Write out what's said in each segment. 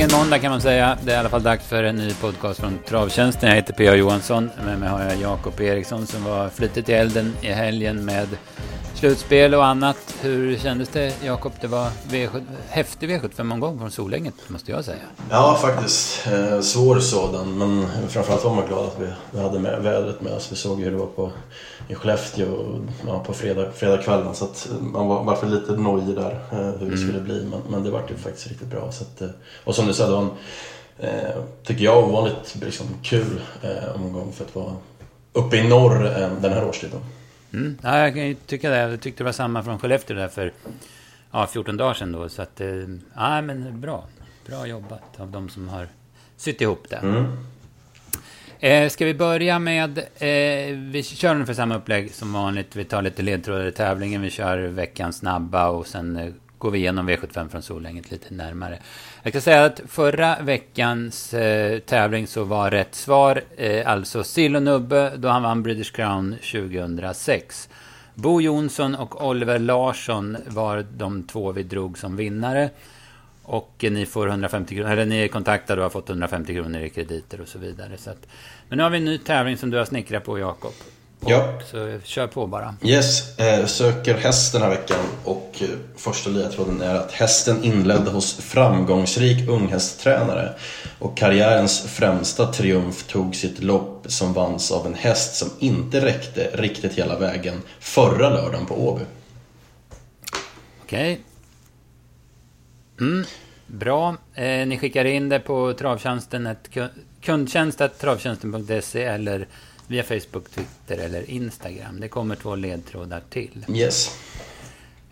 Äntligen måndag kan man säga. Det är i alla fall dags för en ny podcast från Travtjänsten. Jag heter P.A. Johansson. Med mig har jag Jakob Eriksson som var flitigt i elden i helgen med slutspel och annat. Hur kändes det Jakob? Det var V7, häftig V75-omgång från Solänget måste jag säga. Ja, faktiskt. Eh, svår sådan, men framförallt var man glad att vi, vi hade med vädret med oss. Vi såg hur det var på, i Skellefteå ja, på fredag, fredagskvällen så att man var, var lite nojig där eh, hur det mm. skulle bli. Men, men det var ju faktiskt riktigt bra. Så att, eh, och som du sa, det var en, eh, tycker jag, ovanligt liksom, kul eh, omgång för att vara uppe i norr eh, den här årstiden. Mm. Ja, jag kan ju tycka det. Jag tyckte det var samma från Skellefteå där för ja, 14 dagar sedan då. Så att, eh, ja men bra. Bra jobbat av de som har sytt ihop det. Mm. Eh, ska vi börja med, eh, vi kör ungefär samma upplägg som vanligt. Vi tar lite ledtrådar i tävlingen, vi kör veckans snabba och sen eh, går vi igenom V75 från Solänget lite närmare. Jag kan säga att förra veckans eh, tävling så var rätt svar eh, alltså Sill och Nubbe då han vann British Crown 2006. Bo Jonsson och Oliver Larsson var de två vi drog som vinnare. Och ni får 150 kronor, eller ni är kontaktade och har fått 150 kronor i krediter och så vidare. Så att, men nu har vi en ny tävling som du har snickrat på Jakob. Ja. Så kör på bara. Yes, eh, söker häst den här veckan och eh, första ledtråden är att hästen inledde hos framgångsrik unghästtränare och karriärens främsta triumf tog sitt lopp som vanns av en häst som inte räckte riktigt hela vägen förra lördagen på Åby. Okej. Okay. Mm, bra. Eh, ni skickar in det på travtjänsten, kundtjänst.travtjänsten.se eller via Facebook, Twitter eller Instagram. Det kommer två ledtrådar till. Yes.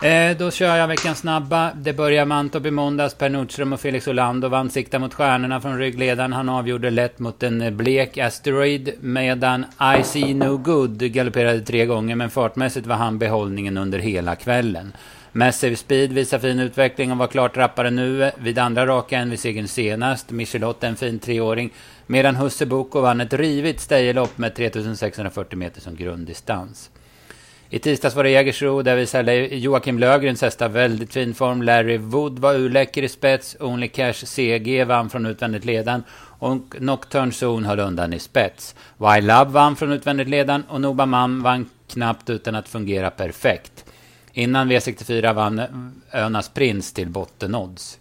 Eh, då kör jag veckans snabba. Det börjar Mantorp i måndags. Per Nordström och Felix Olander vann sikta mot stjärnorna från ryggledaren. Han avgjorde lätt mot en blek Asteroid. Medan I See No Good galopperade tre gånger. Men fartmässigt var han behållningen under hela kvällen. Massive Speed visar fin utveckling och var klart rappare nu vid andra raka än vid segern senast. Michelotte en fin treåring. Medan Husse Boko vann ett rivigt stejelopp med 3640 meter som grunddistans. I tisdags var det Jägersro, där visade Joakim Löfgrens hästar väldigt fin form. Larry Wood var urläcker i spets. Only Cash CG vann från utvändigt ledan. Och Nocturne Zone höll undan i spets. Why Love vann från utvändigt ledan och Noba Mam vann knappt utan att fungera perfekt. Innan V64 vann Önas Prins till bottenodds.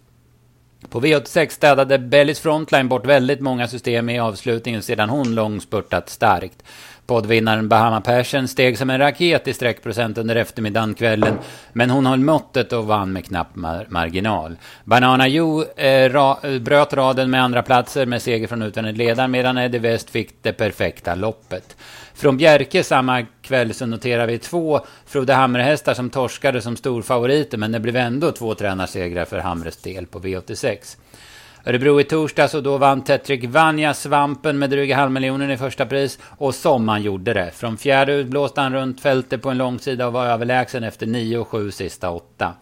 På V86 städade Bellys Frontline bort väldigt många system i avslutningen sedan hon långspurtat starkt. Poddvinnaren Bahama Persson steg som en raket i sträckprocent under eftermiddagen kvällen, men hon höll måttet och vann med knapp mar marginal. Banana Joe eh, ra eh, bröt raden med andra platser med seger från utvändigt ledaren, medan Eddie West fick det perfekta loppet. Från Bjerke samma kväll så noterar vi två Frode Hamre-hästar som torskade som storfavoriter, men det blev ändå två tränarsegrar för Hamres del på V86. Örebro i torsdags och då vann Tetrik Vanja svampen med dryga halvmiljonen i första pris. Och som han gjorde det. Från fjärde utblåste han runt fältet på en långsida och var överlägsen efter 9 och 7 sista åtta.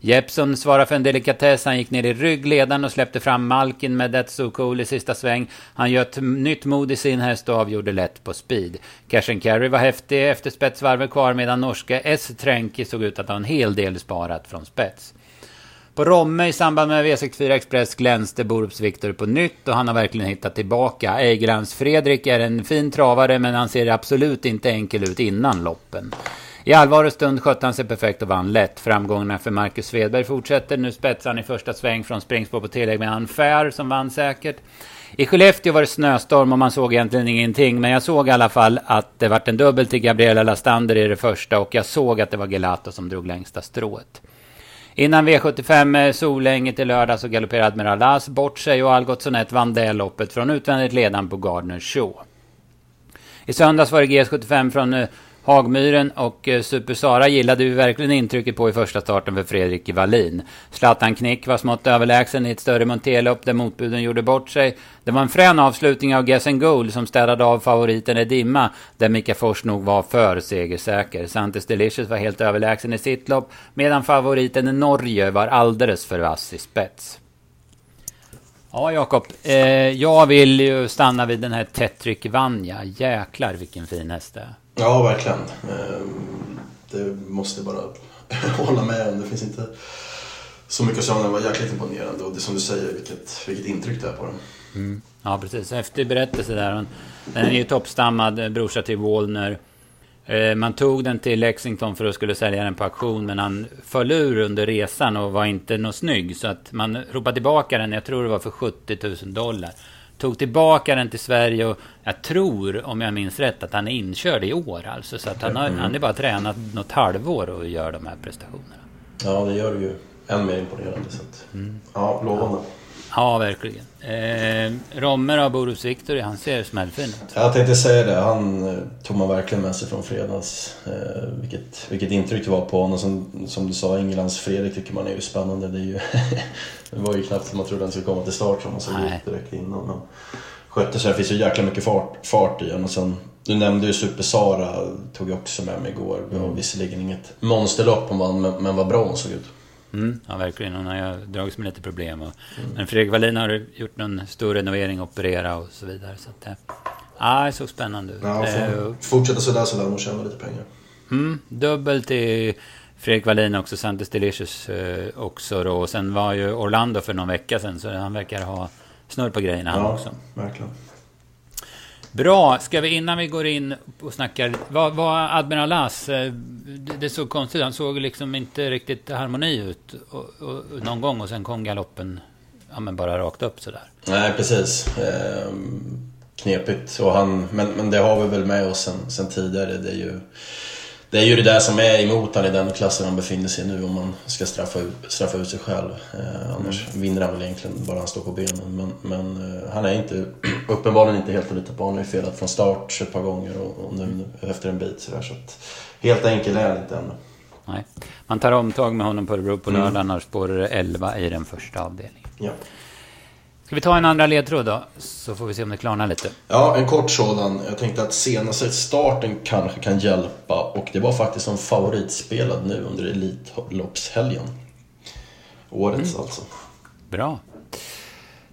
Jeppson svarade för en delikatess. Han gick ner i ryggledaren och släppte fram Malkin med That's So Cool i sista sväng. Han göt nytt mod i sin häst och avgjorde lätt på speed. Cash and Carry var häftig efter spetsvarvet kvar medan norska S. Tränki såg ut att ha en hel del sparat från spets. På Romme i samband med V64 Express glänste Borups Viktor på nytt och han har verkligen hittat tillbaka. Eigrans Fredrik är en fin travare men han ser absolut inte enkel ut innan loppen. I allvar och stund skötte han sig perfekt och vann lätt. Framgångarna för Marcus Svedberg fortsätter. Nu spetsar han i första sväng från springspår på tillägg med Unfair som vann säkert. I Skellefteå var det snöstorm och man såg egentligen ingenting. Men jag såg i alla fall att det vart en dubbel till Gabriella Lastander i det första. Och jag såg att det var Gelato som drog längsta strået. Innan V75 eh, Solänget i lördag så galopperade Admiral As bort sig och Algotsson 1 vann det loppet från utvändigt ledan på Gardner Show. I söndags var det GS75 från eh, Hagmyren och eh, Super Sara gillade vi verkligen intrycket på i första starten för Fredrik Wallin. Zlatan Knick var smått överlägsen i ett större monterlopp där motbuden gjorde bort sig. Det var en frän avslutning av Guess and Goal som städade av favoriten i dimma där Mika Fors nog var för segersäker. Santis Delicious var helt överlägsen i sitt lopp medan favoriten i Norge var alldeles för vass i spets. Ja, Jakob. Eh, jag vill ju stanna vid den här Tetrick Vanja. Jäklar vilken fin häst det är. Ja, verkligen. Ehm, det måste jag bara hålla med om. Det finns inte så mycket att säga om den var jäkligt imponerande och det som du säger, vilket, vilket intryck det är på den. Mm. Ja, precis. Efter berättelse där. Den är ju toppstammad, eh, brorsa till Wallner. Ehm, man tog den till Lexington för att skulle sälja den på auktion men han föll ur under resan och var inte något snygg. Så att man ropade tillbaka den, jag tror det var för 70 000 dollar. Tog tillbaka den till Sverige och jag tror, om jag minns rätt, att han är inkörd i år alltså. Så att han har, han är bara tränat något halvår och gör de här prestationerna. Ja, det gör det ju än mer imponerande. Så att, mm. Ja, lovande. Ja, verkligen. Eh, Romer av Boros Victory, han ser smällfin ut. Jag tänkte säga det. Han eh, tog man verkligen med sig från fredags. Eh, vilket, vilket intryck det var på honom. Som, som du sa, Englands Fredrik tycker man är ju spännande. Det, är ju det var ju knappt som man trodde han skulle komma till start som man såg ut direkt innan. Men skötte sig. Det finns ju jäkla mycket fart, fart i honom. Och sen, du nämnde ju Super Sara, tog jag också med mig igår. Det var visserligen inget monsterlopp hon vann, men, men vad bra hon såg ut. Mm, ja, verkligen. Hon har ju dragits med lite problem. Och, mm. Men Fredrik Wallin har gjort någon stor renovering, operera och så vidare. Så att, ja, det såg spännande ut. Ja, får fortsätta sådär så lär hon tjäna lite pengar. Mm, dubbel till Fredrik Wallin också, Santos Delicious eh, också då. Och sen var ju Orlando för någon vecka sedan, så han verkar ha snurr på grejerna han ja, också. verkligen. Bra, ska vi innan vi går in och snackar, vad var Admiral As? Eh, det såg konstigt han såg liksom inte riktigt harmoni ut och, och, någon gång och sen kom galoppen ja, men bara rakt upp sådär. Nej, precis. Ehm, knepigt. Och han, men, men det har vi väl med oss sen, sen tidigare. Det är ju det är ju det där som är emot han i den klassen han befinner sig i nu om man ska straffa ut, straffa ut sig själv. Eh, annars mm. vinner han väl egentligen bara han står på benen. Men, men eh, han är inte, uppenbarligen inte helt att lita på. Han har ju felat från start ett par gånger och, och nu efter en bit sådär. Så att, helt enkel är han inte ännu. Nej. Man tar omtag med honom på Örebro på lördag, mm. annars spårar det 11 i den första avdelningen. Ja. Ska vi ta en andra ledtråd då? Så får vi se om det klarnar lite. Ja, en kort sådan. Jag tänkte att senaste starten kanske kan hjälpa. Och det var faktiskt som favoritspelad nu under Elitloppshelgen. Årets mm. alltså. Bra.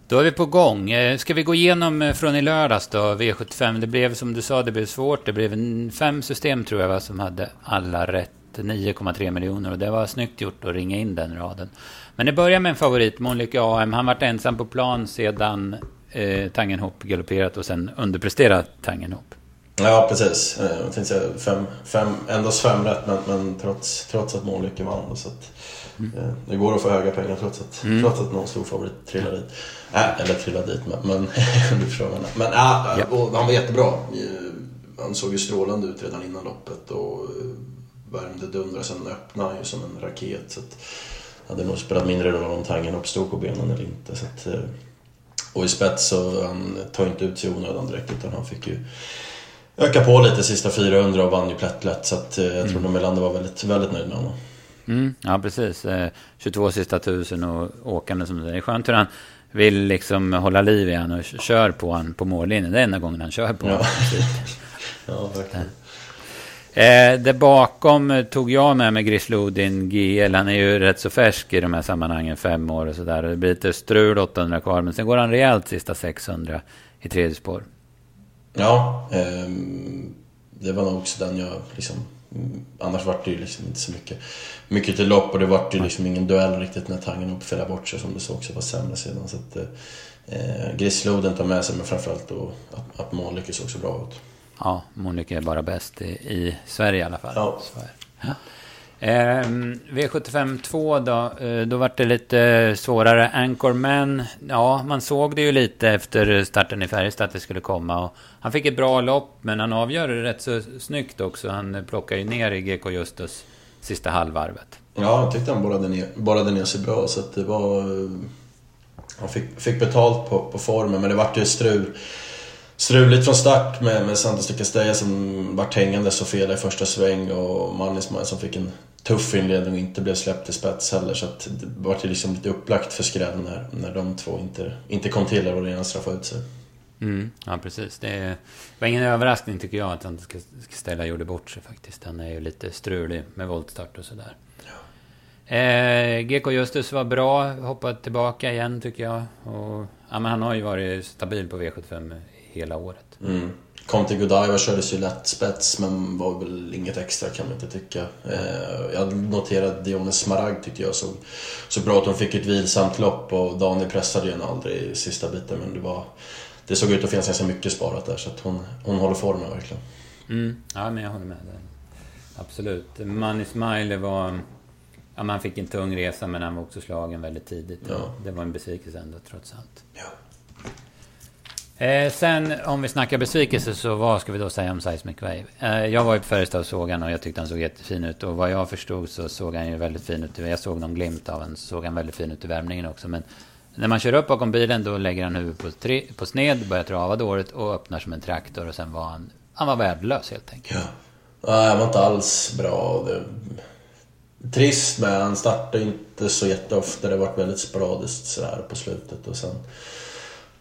Då är vi på gång. Eh, ska vi gå igenom eh, från i lördags då, V75? Det blev som du sa, det blev svårt. Det blev fem system tror jag va, som hade alla rätt. 9,3 miljoner och det var snyggt gjort att ringa in den raden. Men det börjar med en favorit, Månlykke AM. Han varit ensam på plan sedan eh, Tangenhop galopperat och sen underpresterat Tangenhop. Ja, precis. Eh, jag tänkte säga fem, fem, endast fem rätt, men, men trots, trots att Månlykke vann. Så att, mm. eh, det går att få höga pengar trots att, mm. trots att någon stor favorit trillar dit. Äh, eller trillar dit, men, men du förstår vad Men äh, ja. han var jättebra. Eh, han såg ju strålande ut redan innan loppet och värmde dundrar. Sen öppnade han ju som en raket. Så att, hade nog spelat mindre roll om Tangen uppstod på benen eller inte. Så att, eh, och i spets så han tar inte ut sig i onödan direkt utan han fick ju öka på lite sista 400 och vann ju plättlätt. Så att, eh, jag tror mm. Melander var väldigt, väldigt nöjd med honom. Mm, ja, precis. 22 eh, sista tusen och åkande som det är. skönt hur han vill liksom hålla liv i han och kör på han på mållinjen. Det är enda gången han kör på ja. ja, verkligen. Eh, där bakom tog jag med mig Grislodin GL. Han är ju rätt så färsk i de här sammanhangen, fem år och sådär. Det blir lite strul 800 kvar, men sen går han rejält sista 600 i tredje spår. Ja, eh, det var nog också den jag liksom... Annars var det ju liksom inte så mycket, mycket till lopp och det var ju liksom ingen duell riktigt när Tangen upp fällde bort sig som det såg också var sämre sedan. Så att, eh, Grisloden tar med sig, men framförallt då att, att mål lyckas också bra ut. Ja, Monica är bara bäst i, i Sverige i alla fall. Ja. ja. Eh, V75 2 då, eh, då var det lite svårare. Anchorman, ja man såg det ju lite efter starten i Färjestad att det skulle komma. Och han fick ett bra lopp, men han avgör det rätt så snyggt också. Han plockar ju ner i GK Justus sista halvvarvet. Ja, jag tyckte han borrade ner, borrade ner sig bra, så att det var... Han fick, fick betalt på, på formen, men det vart ju strul struligt från start med, med Santos de Castella som vart hängande så fel i första sväng och Mannisman som fick en tuff inledning och inte blev släppt i spets heller. Så att det vart liksom lite upplagt för skräll när, när de två inte, inte kom till och redan straffade ut sig. Mm, ja, precis. Det var ingen överraskning tycker jag att Santos Castella gjorde bort sig faktiskt. Han är ju lite strulig med voltstart och sådär. Ja. Eh, GK Justus var bra, hoppade tillbaka igen tycker jag. Och, ja, men han har ju varit stabil på V75 hela året. Mm. Till Godiva kördes ju lätt spets men var väl inget extra kan man inte tycka. Eh, jag noterade Dionis Smaragd tyckte jag såg så bra att hon fick ett vilsamt lopp och Daniel pressade ju henne aldrig i sista biten men det var... Det såg ut att finnas ganska mycket sparat där så att hon, hon håller formen verkligen. Mm. Ja, men jag håller med. Absolut. Money Smiley var... Ja, man fick en tung resa men han var också slagen väldigt tidigt. Ja. Det var en besvikelse ändå trots allt. Ja. Eh, sen om vi snackar besvikelse så vad ska vi då säga om Seismic Wave? Eh, jag var ju på Färjestad och såg han och jag tyckte han såg jättefin ut. Och vad jag förstod så såg han ju väldigt fin ut. Jag såg någon glimt av honom, så såg han väldigt fin ut i värmningen också. Men när man kör upp bakom bilen då lägger han huvudet på, tre, på sned, börjar trava dåligt och öppnar som en traktor. Och sen var han, han var värdelös helt enkelt. Ja. Nej, han var inte alls bra. Det... Trist med, han startade inte så jätteofta. Det var väldigt sporadiskt sådär på slutet. Och sen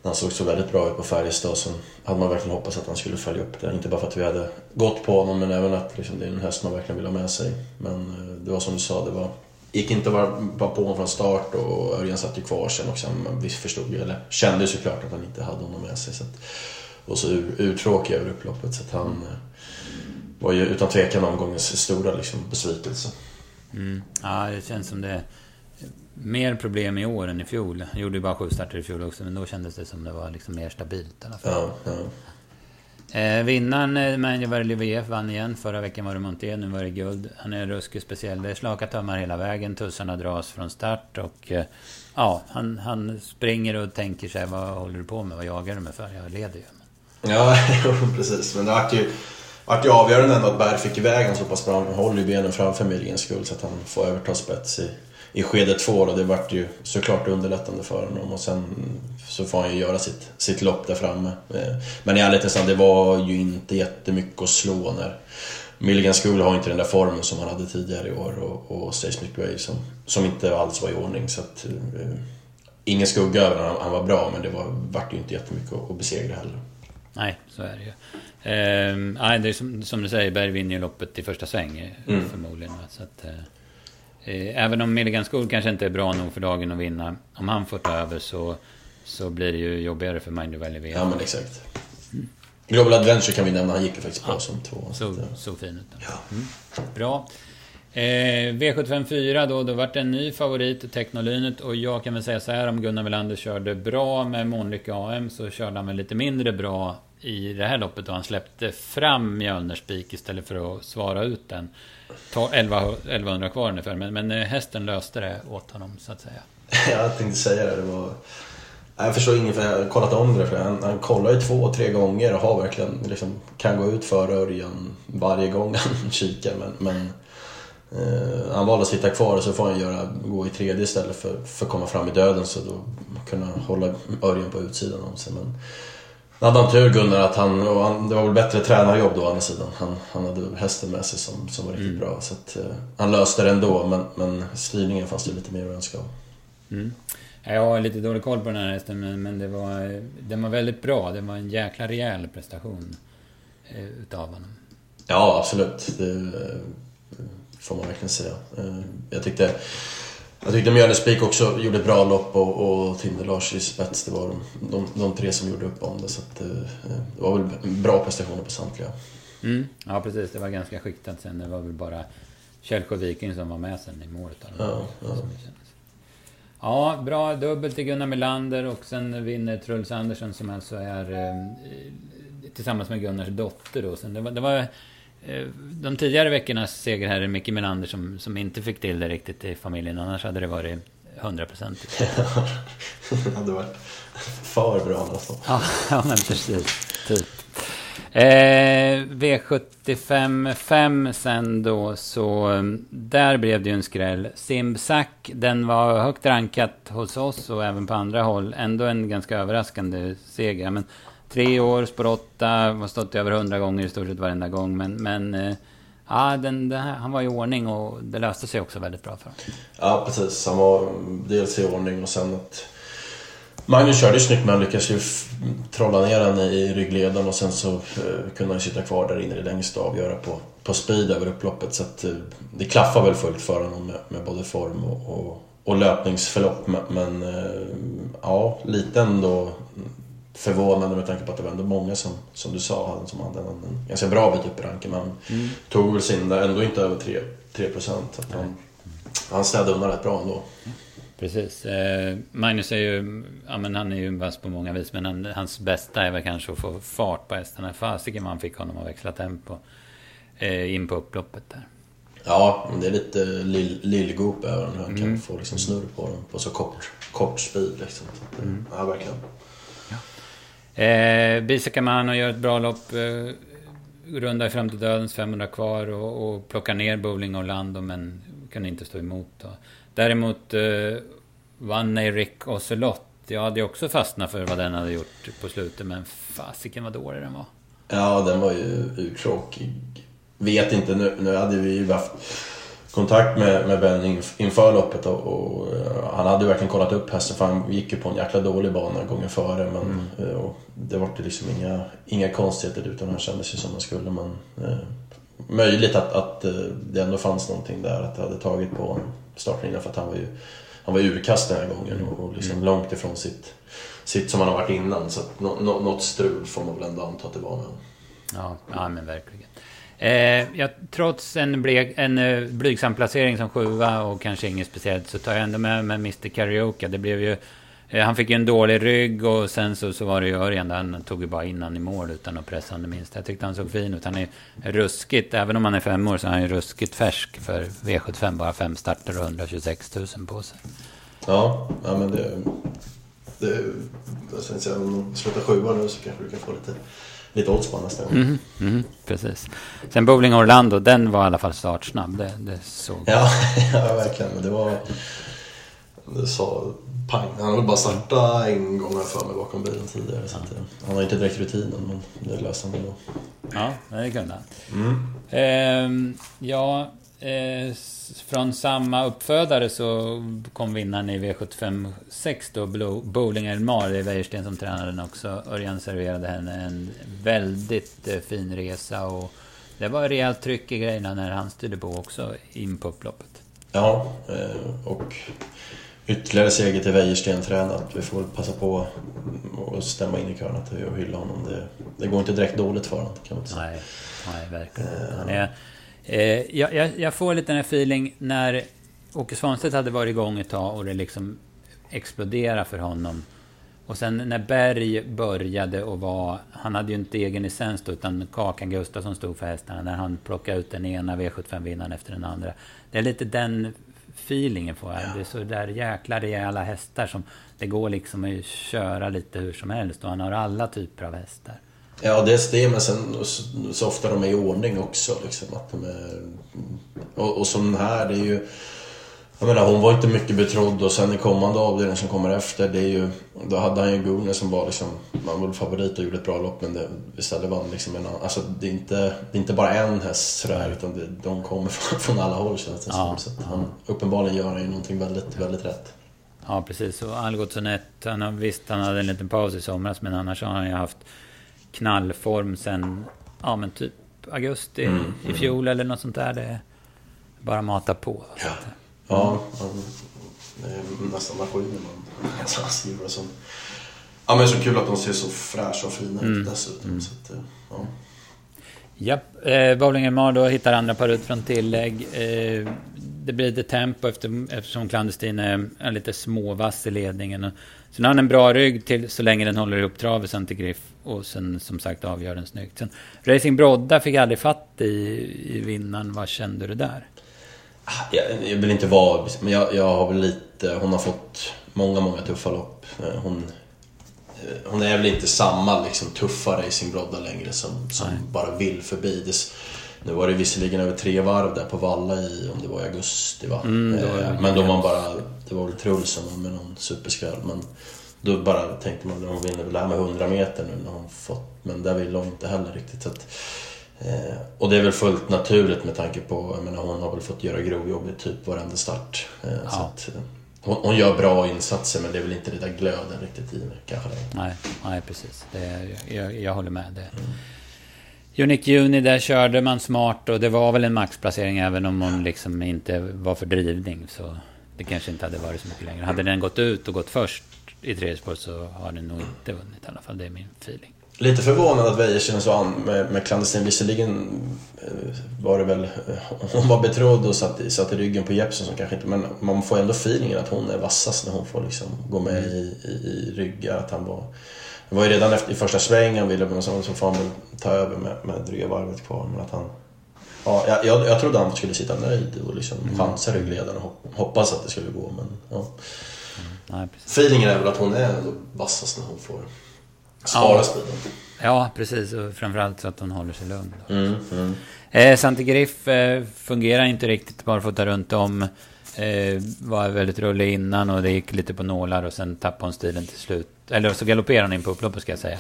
han såg så väldigt bra ut på Färjestad så hade man verkligen hoppats att han skulle följa upp det. Inte bara för att vi hade gått på honom men även att liksom, det är en häst man verkligen vill ha med sig. Men eh, det var som du sa, det var, gick inte att vara på honom från start och Örjan satt ju kvar sen också. Vi förstod ju, eller kände ju såklart att han inte hade honom med sig. Så att, och så uttråkig över upploppet så att han eh, var ju utan tvekan omgångens stora liksom, besvikelse. Mm. Ja, det känns som det mer problem i år än i fjol. Jag gjorde ju bara sju starter i fjol också, men då kändes det som det var liksom mer stabilt i alla fall. Ja, ja. Eh, vinnaren, eh, Livief, vann igen. Förra veckan var det Monté, nu var det guld. Han är ruskigt speciell. Det är slaka tömmar hela vägen. Tussarna dras från start och... Eh, ja, han, han springer och tänker sig, vad håller du på med? Vad jagar du mig för? Jag leder ju. Ja, precis. Men det vart ju, vart ju avgörande ändå att Berg fick iväg honom så pass bra. Han håller ju benen framför Milligens skull så att han får överta spets i i skede två då, det vart ju såklart underlättande för honom och sen så får han ju göra sitt, sitt lopp där framme. Eh, men i ärlighetens namn, det var ju inte jättemycket att slå när Milligan School har inte den där formen som han hade tidigare i år och, och Seismic Way som, som inte alls var i ordning. Så att, uh, ingen skugga över honom, han var bra men det var, vart ju inte jättemycket att, att besegra heller. Nej, så är det ju. Eh, nej, det är som, som, du säger, Berg vinner ju loppet i första sväng mm. förmodligen. Så att, eh, Eh, även om Milligan School kanske inte är bra nog för dagen att vinna. Om han får ta över så, så blir det ju jobbigare för Mind Valley Ja men exakt. Mm. Global Adventure kan vi nämna, han gick ju faktiskt bra ja. som två. Så, så, så fin ut. Ja. Mm. Bra. Eh, V75 4 då, då vart det en ny favorit, Technolynet. Och jag kan väl säga så här, om Gunnar Melander körde bra med Månlycke AM så körde han väl lite mindre bra i det här loppet då han släppte fram Mjölnerspik istället för att svara ut den. 1100 kvar ungefär, men, men eh, hästen löste det åt honom så att säga. jag tänkte säga det. det var... Jag förstår inget, för jag har kollat om det. För han, han kollar ju två, tre gånger och har verkligen, liksom, kan gå ut före Örjan varje gång han kikar. Men, men eh, han valde att sitta kvar och så får han göra, gå i tredje istället för, för att komma fram i döden. Så då kunna hålla Örjan på utsidan om sig. Men, hade han tur Gunnar att han, och han, det var väl bättre tränarjobb då å andra sidan. Han, han hade hästen med sig som, som var riktigt mm. bra. Så att, uh, han löste det ändå men, men styrningen fanns det lite mer att önska mm. Jag har lite dålig koll på den här hästen men, men det var, den var väldigt bra. Det var en jäkla rejäl prestation eh, utav honom. Ja absolut. Det uh, får man verkligen säga. Uh, jag tyckte jag tyckte Mjölnespik också gjorde bra lopp och, och Tinder-Lars i spets. Det var de, de, de, tre som gjorde upp om det. Så att, eh, det var väl bra prestationer på samtliga. Mm, ja precis, det var ganska skiktat sen. Det var väl bara Källsjö Viking som var med sen i målet. Ja, ja. ja, bra dubbel till Gunnar Melander och sen vinner Truls Andersson som alltså är eh, tillsammans med Gunnars dotter då. Sen det var, det var de tidigare veckornas seger här är Micke Melander som, som inte fick till det riktigt i familjen. Annars hade det varit 100 procent. det hade varit för bra nästan. Ja, ja men precis. Typ. Eh, V75 5 sen då, så där blev det ju en skräll. Simsack, den var högt rankat hos oss och även på andra håll. Ändå en ganska överraskande seger. Men Tre år, spår åtta, har stått över hundra gånger i stort sett varenda gång. Men, men eh, ja, den, den här, han var i ordning och det löste sig också väldigt bra för honom. Ja, precis. Han var dels i ordning och sen att... Magnus körde ju snyggt men han lyckades ju trolla ner henne i ryggleden och sen så eh, kunde han sitta kvar där inne det längsta och avgöra på, på speed över upploppet. Så att eh, det klaffar väl fullt för honom med, med både form och, och, och löpningsförlopp. Men, men ja, lite ändå förvånande med tanke på att det var ändå många som, som du sa, som hade en, en ganska bra bit upp i ranken. Men mm. tog väl sin där, ändå inte över 3, 3 procent. Han, han städade undan rätt bra ändå. Precis. Eh, Magnus är ju, ja men han är ju vass på många vis. Men han, hans bästa är väl kanske att få fart på hästarna. Fasiken man fick honom att växla tempo. Eh, in på upploppet där. Ja, men det är lite lill, lillgop över den. Han kan mm. få liksom snurr på den på så kort, kort speed liksom. Mm. Ja, verkligen. Eh, Eh, Bisakaman gör ett bra lopp. Eh, rundar fram till dödens 500 kvar och, och plockar ner Bowling Orlando men kunde inte stå emot. Då. Däremot eh, vann Eric Ocelot. Jag hade också fastnat för vad den hade gjort på slutet men fasiken vad dålig den var. Ja, den var ju uttråkig. Vet inte, nu, nu hade vi ju haft kontakt med, med Ben inför loppet och, och, eh, han hade ju verkligen kollat upp hästen för han gick ju på en jäkla dålig bana gången före. Men mm. Eh, och det var liksom inga, inga konstigheter utan han kändes ju som han skulle. Men, eh, möjligt att, att eh, det ändå fanns någonting där, att det hade tagit på startlinjen för att han var ju han var urkast den här gången och, liksom mm. långt ifrån sitt, sitt som han har varit innan. Så att no, no, något strul får man väl ändå anta att det var Ja, ja men verkligen. Eh, ja, trots en, blek, en uh, blygsam placering som sjua och kanske inget speciellt så tar jag ändå med, mig Mr Karaoke. Det blev ju Eh, han fick ju en dålig rygg och sen så, så var det ju Örjan han tog ju bara innan i mål utan att pressa honom det minsta. Jag tyckte han såg fin ut. Han är ruskigt, även om han är fem år så är han ju ruskigt färsk för V75. Bara fem starter och 126 000 på sig. Ja, ja men det... det jag säga, om de slutar sjua nu så kanske du kan få lite, lite odds på nästa gång. Mm, mm, precis. Sen Bowling Orlando, den var i alla fall startsnabb. Det, det såg ja, ja, verkligen. Men det var... Det sa pang. Han väl bara startat en gång här för mig bakom bilen tidigare. Så att, han har inte direkt rutinen men det löser han ändå. Ja, det kunde han. Mm. Eh, ja, eh, från samma uppfödare så kom vinnaren i V75 6 då, Bowling Elmar. Det är Wäjersten som tränade den också. Örjan serverade henne en väldigt eh, fin resa och det var rejält tryck i grejerna när han styrde på också in på upploppet. Ja, eh, och ytterligare seger till Wäjersten tränad. Vi får passa på att stämma in i kören och hylla honom. Det, det, går inte direkt dåligt för honom kan man säga. Nej, nej verkligen. Han är, eh, jag, jag, får lite den här feeling när Åke Svanstedt hade varit igång ett tag och det liksom exploderade för honom. Och sen när Berg började och var... Han hade ju inte egen licens då, utan Kakan Gustafsson stod för hästarna. När han plockade ut den ena V75-vinnaren efter den andra. Det är lite den feelingen får jag. Ja. Det är så där jäkla rejäla hästar som det går liksom att köra lite hur som helst. Och han har alla typer av hästar. Ja, dels det, men sen så ofta de är i ordning också. Liksom, att de är, och, och som den här, det är ju... Jag menar, hon var inte mycket betrodd och sen i kommande avdelning som kommer efter, det är ju... Då hade han ju Gunnar som var liksom... Man var favorit och gjorde ett bra lopp men det, istället vann liksom en annan... Alltså det är inte, det är inte bara en häst sådär utan det, de kommer från, från alla håll känns det ja, som. Så han, uppenbarligen gör han ju någonting väldigt, väldigt rätt. Ja precis, och Algotsson 1, han har, visst han hade en liten paus i somras men annars har han ju haft knallform sen, ja men typ augusti mm, i fjol mm. eller något sånt där. Det bara mata på. Ja. Ja, det är nästan maskin man skriver som... Ja men så kul att de ser så fräscha och fina ut mm. dessutom. Mm. Så att, ja. Japp, eh, Bowling Mar då hittar andra par ut från tillägg. Eh, det blir lite tempo efter, eftersom Clandestin är, är lite småvass i ledningen. Sen har han en bra rygg till så länge den håller ihop travet sen till Griff. Och sen som sagt avgör den snyggt. Sen, Racing Brodda fick aldrig fatt i, i vinnaren. Vad kände du där? Jag, jag vill inte vara, men jag, jag har väl lite... Hon har fått många, många tuffa lopp. Eh, hon, eh, hon är väl inte samma liksom, tuffa racingbrodda längre som, som bara vill förbi. Det, nu var det visserligen över tre varv där på Valla i, om det var i augusti va? Mm, eh, men då man bara, det var väl Truls som med någon superskräll. Men då bara tänkte man, hon vinner väl det här med 100 meter nu när hon fått, men där vill hon inte heller riktigt. Så att, Eh, och det är väl fullt naturligt med tanke på, jag menar hon har väl fått göra grovjobb i typ varenda start. Eh, ja. så att, eh, hon, hon, gör bra insatser men det är väl inte det där glöden riktigt i kanske. Nej, nej precis. Det, jag, jag håller med. Det. Mm. Unique Juni, där körde man smart och det var väl en maxplacering även om hon liksom inte var för drivning. Så det kanske inte hade varit så mycket längre. Hade den gått ut och gått först i tredje spår så har den nog inte vunnit i alla fall. Det är min feeling. Lite förvånad att Wäjersten så an med, med Clandestin. Visserligen eh, var det väl... Hon var betrodd och satt, satt i ryggen på Jeppson som kanske inte... Men man får ändå feelingen att hon är vassast när hon får liksom gå med i, i, i ryggar. Att han var... Det var ju redan efter, i första svängen ville man han väl ta över med, med dryga varvet kvar. Men att han... Ja, jag, jag, trodde han skulle sitta nöjd och liksom mm. chansa ryggledaren och hoppas att det skulle gå. Men, ja. Mm. Nej, Feelingen är väl att hon är ändå vassast när hon får Spara ja. speeden. Ja, precis. Och framförallt så att hon håller sig lugn. Mm, mm. Eh, Santi Griff eh, fungerar inte riktigt bara för att ta runt om. Eh, var väldigt rullig innan och det gick lite på nålar och sen tappade hon stilen till slut. Eller så galopperade hon in på upploppet ska jag säga.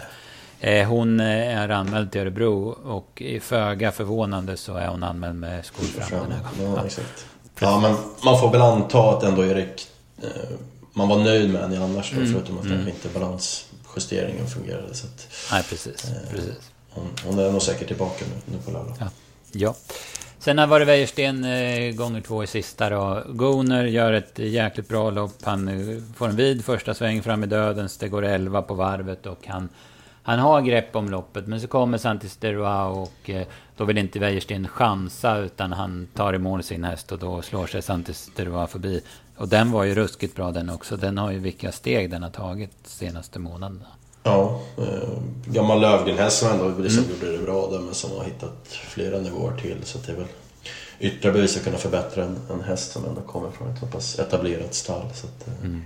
Eh, hon eh, är anmäld till Örebro och i föga förvånande så är hon anmäld med skor fram den här gången. Ja, exakt. Ja, men man får väl anta att ändå Erik... Eh, man var nöjd med henne annars mm. förutom att mm. inte balans justeringen fungerade. Så att, Nej, precis. Eh, precis. Hon, hon, är nog säkert tillbaka nu, nu på lördag. Ja. ja. Sen har varit Wäjersten eh, gånger två i sista då. Goner gör ett jäkligt bra lopp. Han eh, får en vid första sväng fram i dödens. Det går 11 på varvet och han, han har grepp om loppet. Men så kommer Santis Deroa och eh, då vill inte Wäjersten chansa utan han tar i mål sin häst och då slår sig Santis Deroa förbi. Och den var ju ruskigt bra den också. Den har ju vilka steg den har tagit senaste månaderna. Ja, eh, gammal Lövgren-häst som ändå liksom mm. gjorde det bra där men som har hittat flera nivåer till. Så det är väl ytterligare bevis att kunna förbättra en, en häst som ändå kommer från ett så pass etablerat stall. Så att, eh, mm.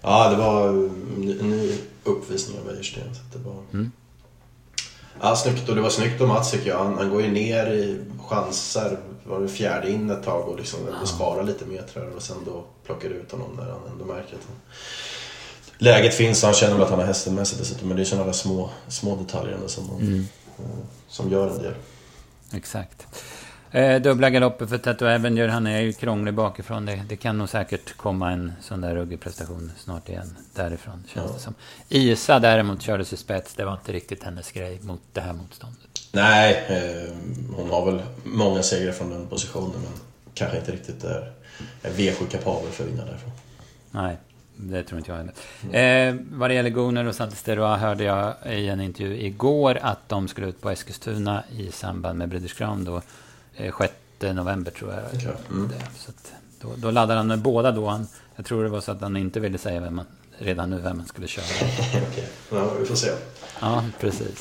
Ja, det var en ny uppvisning av Wäjersten. Så det var... Mm. Ja, snyggt och det var snyggt av Mats tycker jag. Han, han går ju ner i chanser var det fjärde in ett tag och liksom ja. spara lite metrar och sen då plockar ut honom när han ändå märker att han... läget finns han känner väl att han har hästen med sig dessutom. Men det är sådana där små, små detaljer som, mm. som gör en del. Exakt. Eh, dubbla galopper för Tattoo Avenger. Han är ju krånglig bakifrån. Det, det kan nog säkert komma en sån där ruggig prestation snart igen därifrån. Känns ja. det som. Isa däremot kördes i spets. Det var inte riktigt hennes grej mot det här motståndet. Nej, eh, hon har väl många segrar från den positionen men kanske inte riktigt är, är V7-kapabel för att vinna därifrån. Nej, det tror inte jag heller. Mm. Eh, vad det gäller Gunnar och Santisteroa hörde jag i en intervju igår att de skulle ut på Eskilstuna i samband med British Crown då. Eh, 6 november tror jag. Okay. Mm. Så då, då laddade han med båda då. Han, jag tror det var så att han inte ville säga vem man, redan nu vem man skulle köra. okay. Ja, vi får se. Ja, precis.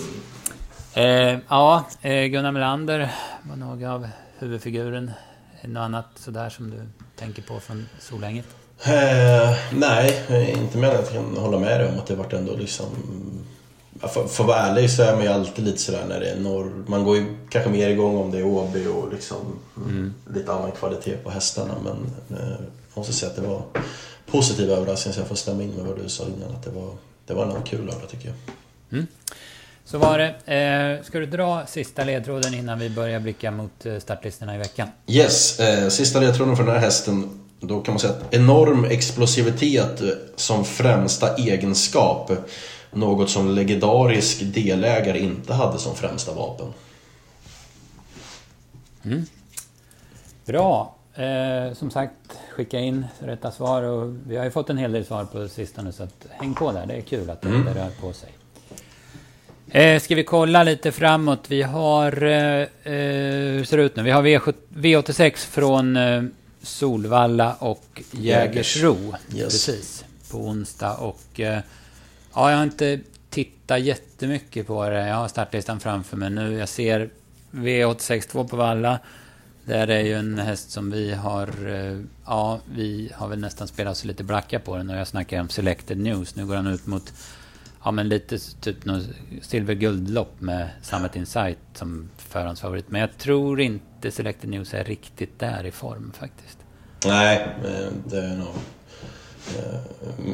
Eh, ja, eh, Gunnar Melander var några av huvudfiguren. Något annat sådär som du tänker på från Solänget? Eh, nej, inte mer än att jag kan hålla med dig om att det vart ändå liksom... För, att vara ärlig så är man ju alltid lite sådär när det är norr. Man går ju kanske mer igång om det är Åby och liksom mm. lite annan kvalitet på hästarna. Men eh, jag måste säga att det var positiv överraskning så jag får stämma in med vad du sa innan. Att det var, det var en kul lördag tycker jag. Mm. Så var det. Eh, ska du dra sista ledtråden innan vi börjar blicka mot eh, startlistorna i veckan? Yes, eh, sista ledtråden för den här hästen. Då kan man säga att enorm explosivitet som främsta egenskap. Något som legendarisk delägare inte hade som främsta vapen. Mm. Bra. Eh, som sagt, skicka in rätta svar. Och vi har ju fått en hel del svar på sistone så att häng på där. Det är kul att det, mm. det rör på sig. Eh, ska vi kolla lite framåt? Vi har... Eh, eh hur ser det ut nu? Vi har V86 från eh, Solvalla och Jägersro. Yes. Precis. På onsdag. Och... Eh, ja, jag har inte tittat jättemycket på det. Jag har startlistan framför mig nu. Jag ser V86 2 på Valla. Där är ju en häst som vi har... Eh, ja, vi har väl nästan spelat så lite blacka på den. Och jag snackar om Selected News. Nu går han ut mot Ja men lite typ något silverguldlopp med Summit Insight som förhandsfavorit. Men jag tror inte Selected News är riktigt där i form faktiskt. Nej, eh, det är nog... Eh,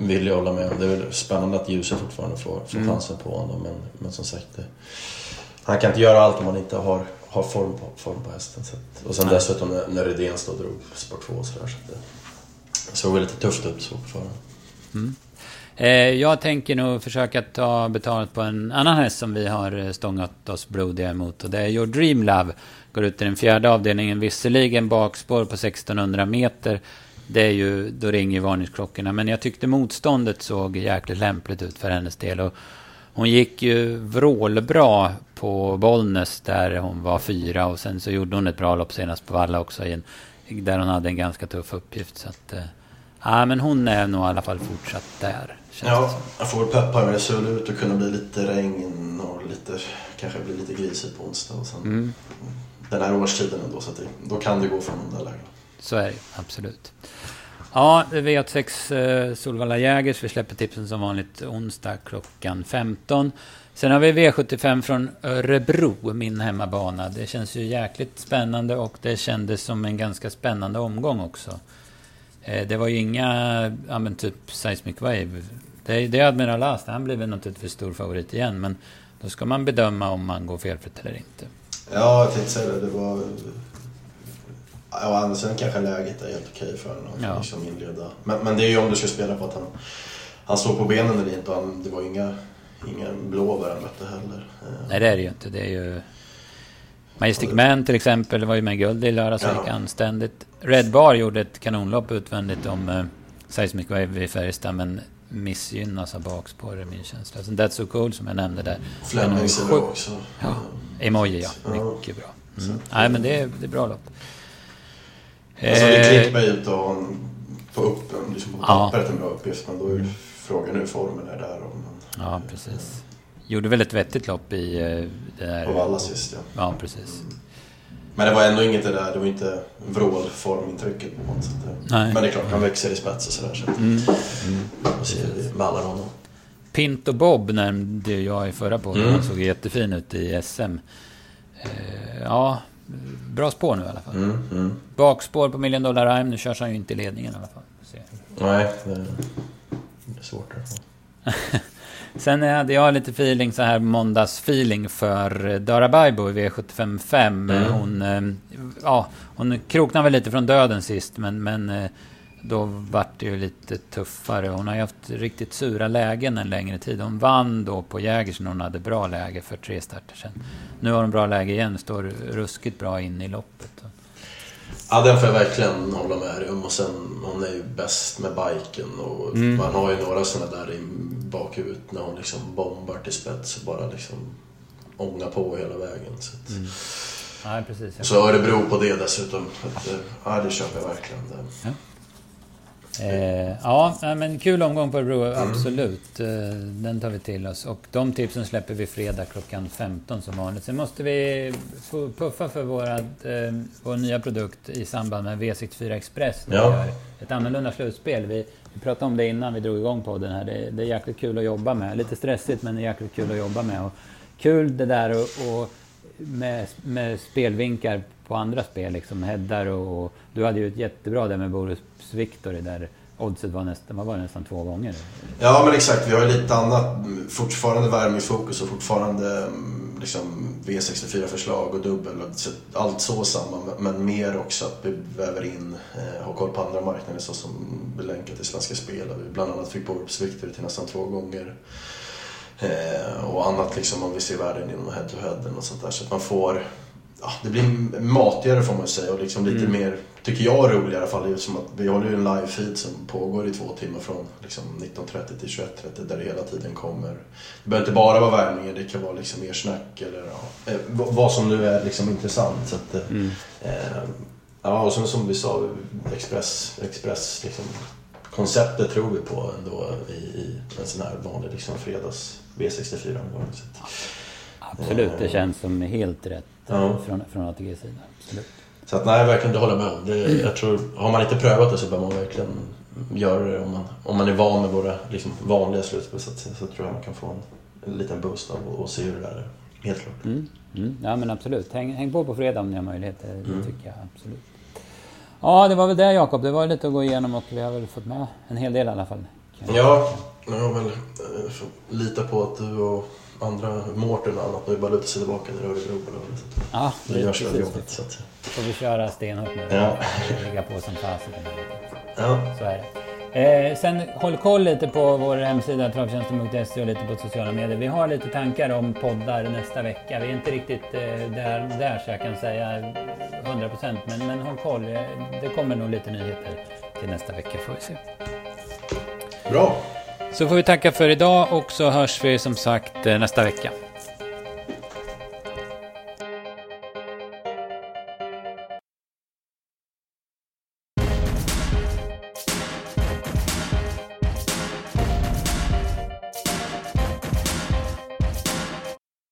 vill jag hålla med om. Det är väl spännande att ljuset fortfarande får, får mm. chansen på honom. Men, men som sagt, det, han kan inte göra allt om man inte har, har form, på, form på hästen. Så att, och sen Nej. dessutom när, när Rydén stod och drog sport 2 och sådär. Så det såg väl lite tufft ut så fortfarande. Mm. Eh, jag tänker nog försöka ta betalt på en annan häst som vi har eh, stångat oss blodiga emot. Och det är Your Dream Love. Går ut i den fjärde avdelningen. Visserligen bakspår på 1600 meter. det är ju, då ringer ju varningsklockorna. Men jag tyckte motståndet såg jäkligt lämpligt ut för hennes del. Och hon gick ju vrålbra på Bollnäs där hon var fyra. Och sen så gjorde hon ett bra lopp senast på Valla också. I en, där hon hade en ganska tuff uppgift. Så att, eh, ja, men hon är nog i alla fall fortsatt där. Ja, jag får peppa ser ut att kunna bli lite regn och lite, kanske bli lite grisigt på onsdag. Och sen mm. Den här årstiden ändå, så att det, då kan det gå från de där lägena. Så är det absolut. Ja, V86 eh, Solvalla Jägers. Vi släpper tipsen som vanligt onsdag klockan 15. Sen har vi V75 från Örebro, min hemmabana. Det känns ju jäkligt spännande och det kändes som en ganska spännande omgång också. Eh, det var ju inga, ja men typ Seismic Wave. Det, det är Admiral Ast, han väl naturligtvis stor favorit igen. Men då ska man bedöma om man går felfritt eller inte. Ja, jag tänkte säga det. Det var... Ja, sidan kanske läget är helt okej för honom. Ja. Liksom inleda. Men, men det är ju om du ska spela på att han, han står på benen eller inte. Han, det var inga, inga blåbär han mötte heller. Nej, det är det ju inte. Det är ju... Majestic Man till exempel var ju med guld i lördags ja. anständigt. Red Bar gjorde ett kanonlopp utvändigt om uh, Seismic Wave i Färjestad men missgynnas av bakspår är min känsla. Sen That's So Cool som jag nämnde där. Flemings är bra också. Ja. Emoji ja, mycket bra. Mm. Nej men det är, det är bra lopp. Alltså det klickar mig ut att få upp liksom på pappret en bra uppgift men då är frågan hur formen är där. Om man, ja precis. Gjorde väl ett vettigt lopp i eh, det där... På Valla sist ja. Ja precis. Mm. Men det var ändå inget det där, det var inte vrålformintrycket på något sätt. Nej. Men det är klart, han växer i spets och sådär. Så mm. Mm. Och ser vi ballar honom. Pinto Bob nämnde jag i förra podden. Mm. Han såg jättefin ut i SM. Eh, ja, bra spår nu i alla fall. Mm, mm. Bakspår på Million Dollar Rhyme. Nu körs han ju inte i ledningen i alla fall. Nej, det är svårt. Sen hade jag lite feeling så här måndagsfeeling för Dara Baibo i V755. Mm. Hon, eh, ja, hon kroknade väl lite från döden sist men, men eh, då vart det ju lite tuffare. Hon har ju haft riktigt sura lägen en längre tid. Hon vann då på Jägers när hon hade bra läge för tre starter sen. Nu har hon bra läge igen, står ruskigt bra in i loppet. Ja, den får jag verkligen hålla med om. Och sen, hon är ju bäst med biken och mm. man har ju några sådana där i bakhuvudet när hon liksom bombar till spets och bara liksom ångar på hela vägen. Så, att, mm. ja, precis. så Örebro på det dessutom. Att, ja, det köper jag verkligen. Ja. Eh, ja, men kul omgång på Örebro, mm. absolut. Mm. Den tar vi till oss. Och de tipsen släpper vi fredag klockan 15 som vanligt. Sen måste vi puffa för våra, eh, vår nya produkt i samband med V64 Express. Ja. Ett annorlunda slutspel. Vi, vi pratade om det innan vi drog igång podden här. Det, det är jäkligt kul att jobba med. Lite stressigt men det är jäkligt kul att jobba med. Och kul det där och, och med, med spelvinkar på andra spel, liksom headar och, och... Du hade ju ett jättebra där med Boris Victor där oddset var nästan, var nästan två gånger. Ja men exakt, vi har ju lite annat, fortfarande värmefokus och fortfarande mm, liksom V64-förslag och dubbel. Allt så samma, men mer också att vi väver in, eh, ha koll på andra marknader såsom länkat till Svenska Spel. Där vi bland annat fick Boris Victory till nästan två gånger. Eh, och annat liksom om vi ser världen inom head-to-head och sånt där. Så att man får ja, det blir matigare får man säga och liksom lite mm. mer, tycker jag, roligare i alla fall. Som att vi håller ju en live-feed som pågår i två timmar från liksom 19.30 till 21.30 där det hela tiden kommer. Det behöver inte bara vara värmningar, det kan vara liksom mer snack eller ja, eh, vad som nu är liksom intressant. Så att, eh, mm. Eh, ja, och sen som vi sa, Express, Express liksom, konceptet tror vi på ändå i, i en sån här vanlig liksom, fredags V64-omgång. Absolut, det känns som helt rätt ja. från, från ATGs sida. Absolut. Så att nej, verkligen det håller jag med om. Det, jag tror, har man inte prövat det så bör man verkligen göra det. Om man, om man är van med våra liksom, vanliga slutspel så, så tror jag man kan få en, en liten boost av och, och se hur det är. Helt klart. Mm. Mm. Ja men absolut. Häng, häng på på fredag om ni har möjlighet. Det mm. tycker jag absolut. Ja, det var väl det Jakob. Det var lite att gå igenom och vi har väl fått med en hel del i alla fall. Ja, jag har väl äh, lita på att du och andra Mårten och annat. Nu bara luta sig tillbaka när Örebro eller Ja, det görs väl jobbet. Så att... får vi köra stenhårt nu. Ja. Ligga på som fasiken. Ja. Så är det. Eh, sen håll koll lite på vår hemsida travtjänsten.se och lite på sociala medier. Vi har lite tankar om poddar nästa vecka. Vi är inte riktigt eh, där, där så jag kan säga 100% men, men håll koll. Det kommer nog lite nyheter till nästa vecka får vi se. Bra. Så får vi tacka för idag och så hörs vi som sagt eh, nästa vecka.